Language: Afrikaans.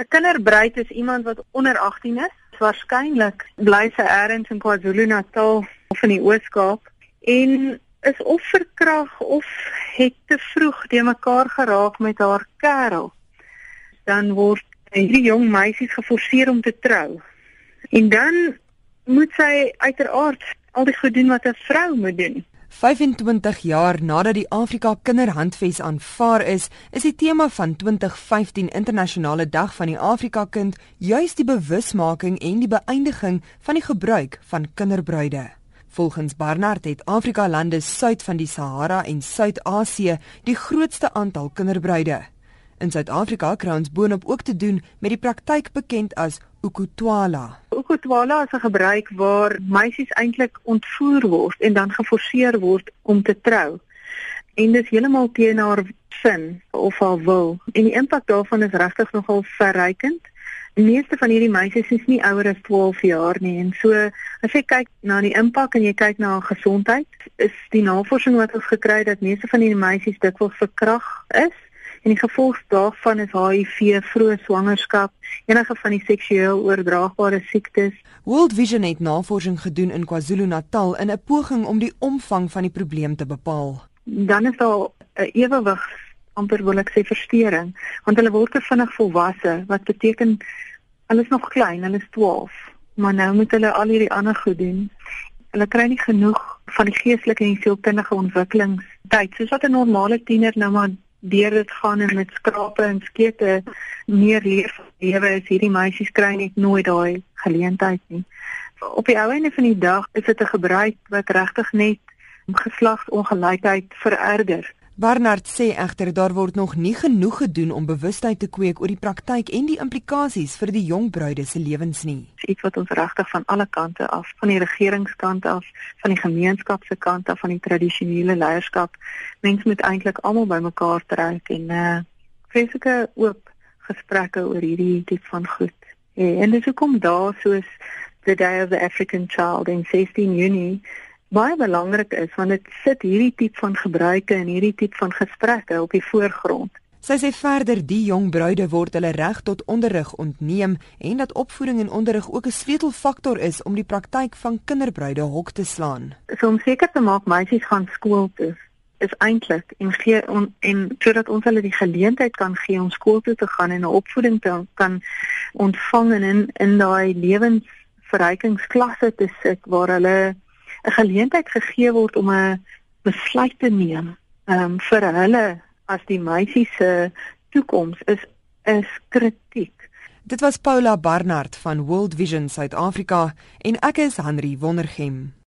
'n Kinderbruid is iemand wat onder 18 is. Waarskynlik bly sy elders in KwaZulu-Natal of in die Oos-Kaap en is of verkrag of het te vroeg te mekaar geraak met haar kerel. Dan word hierdie jong meisies geforseer om te trou. En dan moet sy uiteraard al die goed doen wat 'n vrou moet doen. 25 jaar nadat die Afrika Kinderhandves aanvaar is, is die tema van 2015 Internasionale Dag van die Afrika Kind juis die bewusmaking en die beëindiging van die gebruik van kinderbruide. Volgens Barnard het Afrika lande suid van die Sahara en Suid-Asië die grootste aantal kinderbruide. In Suid-Afrika kry ons boonop ook te doen met die praktyk bekend as ukutwala. Ukutwala is 'n gebruik waar meisies eintlik ontvoer word en dan geforseer word om te trou. En dit is heeltemal teen haar sin of haar wil. En die impak daarvan is regtig nogal verrykend. Die meeste van hierdie meisies is nie ouer as 12 jaar nie en so as jy kyk na die impak en jy kyk na haar gesondheid, is die navorsing wat ons gekry het dat meeste van hierdie meisies dikwels verkrag is en die gevolg daarvan is HIV, vroeë swangerskap, enige van die seksueel oordraagbare siektes. World Vision het navorsing gedoen in KwaZulu-Natal in 'n poging om die omvang van die probleem te bepaal. Dan is daar 'n ewewig amper wil ek sê verstoring, want hulle word te vinnig volwasse, wat beteken hulle is nog klein, hulle is 12, maar nou moet hulle al hierdie ander goed doen. Hulle kry nie genoeg van die geestelike en sielkundige ontwikkelingstyd soos wat 'n normale tiener nou maar deur dit gaan en met skrape en skete meer leef lewe is hierdie meisies kry net nooit daai geleentheid nie. Op die ou einde van die dag is dit 'n gebruik wat regtig net geslagsongelykheid vererger. Barnard sê egter daar word nog nie genoeg gedoen om bewustheid te kweek oor die praktyk en die implikasies vir die jong bruide se lewens nie. Iets wat ons regtig van alle kante af, van die regeringskant af, van die gemeenskap se kant af, van die tradisionele leierskap, mense moet eintlik almal bymekaar trek en uh eh, vreeslike oop gesprekke oor hierdie tipe van goed. En dis hoekom daar soos the day of the African child in 16 Junie baie belangrik is want dit sit hierdie tipe van gebruike en hierdie tipe van gesprekke op die voorgrond. Sy sê verder die jong bruide word hulle reg tot onderrig ontneem en dat opvoeding en onderrig ook 'n sleutelfaktor is om die praktyk van kinderbruide hok te slaan. So om seker te maak meisies gaan skool toe is eintlik en gee on, en sodat ons hulle die geleentheid kan gee om skool toe te gaan en 'n opvoeding te kan ontvang en in in daai lewensverrykingsklasse te sit waar hulle 'n geleentheid gegee word om 'n besluit te neem um, vir hulle as die meisie se toekoms is is kritiek. Dit was Paula Barnard van World Vision Suid-Afrika en ek is Henry Wondergem.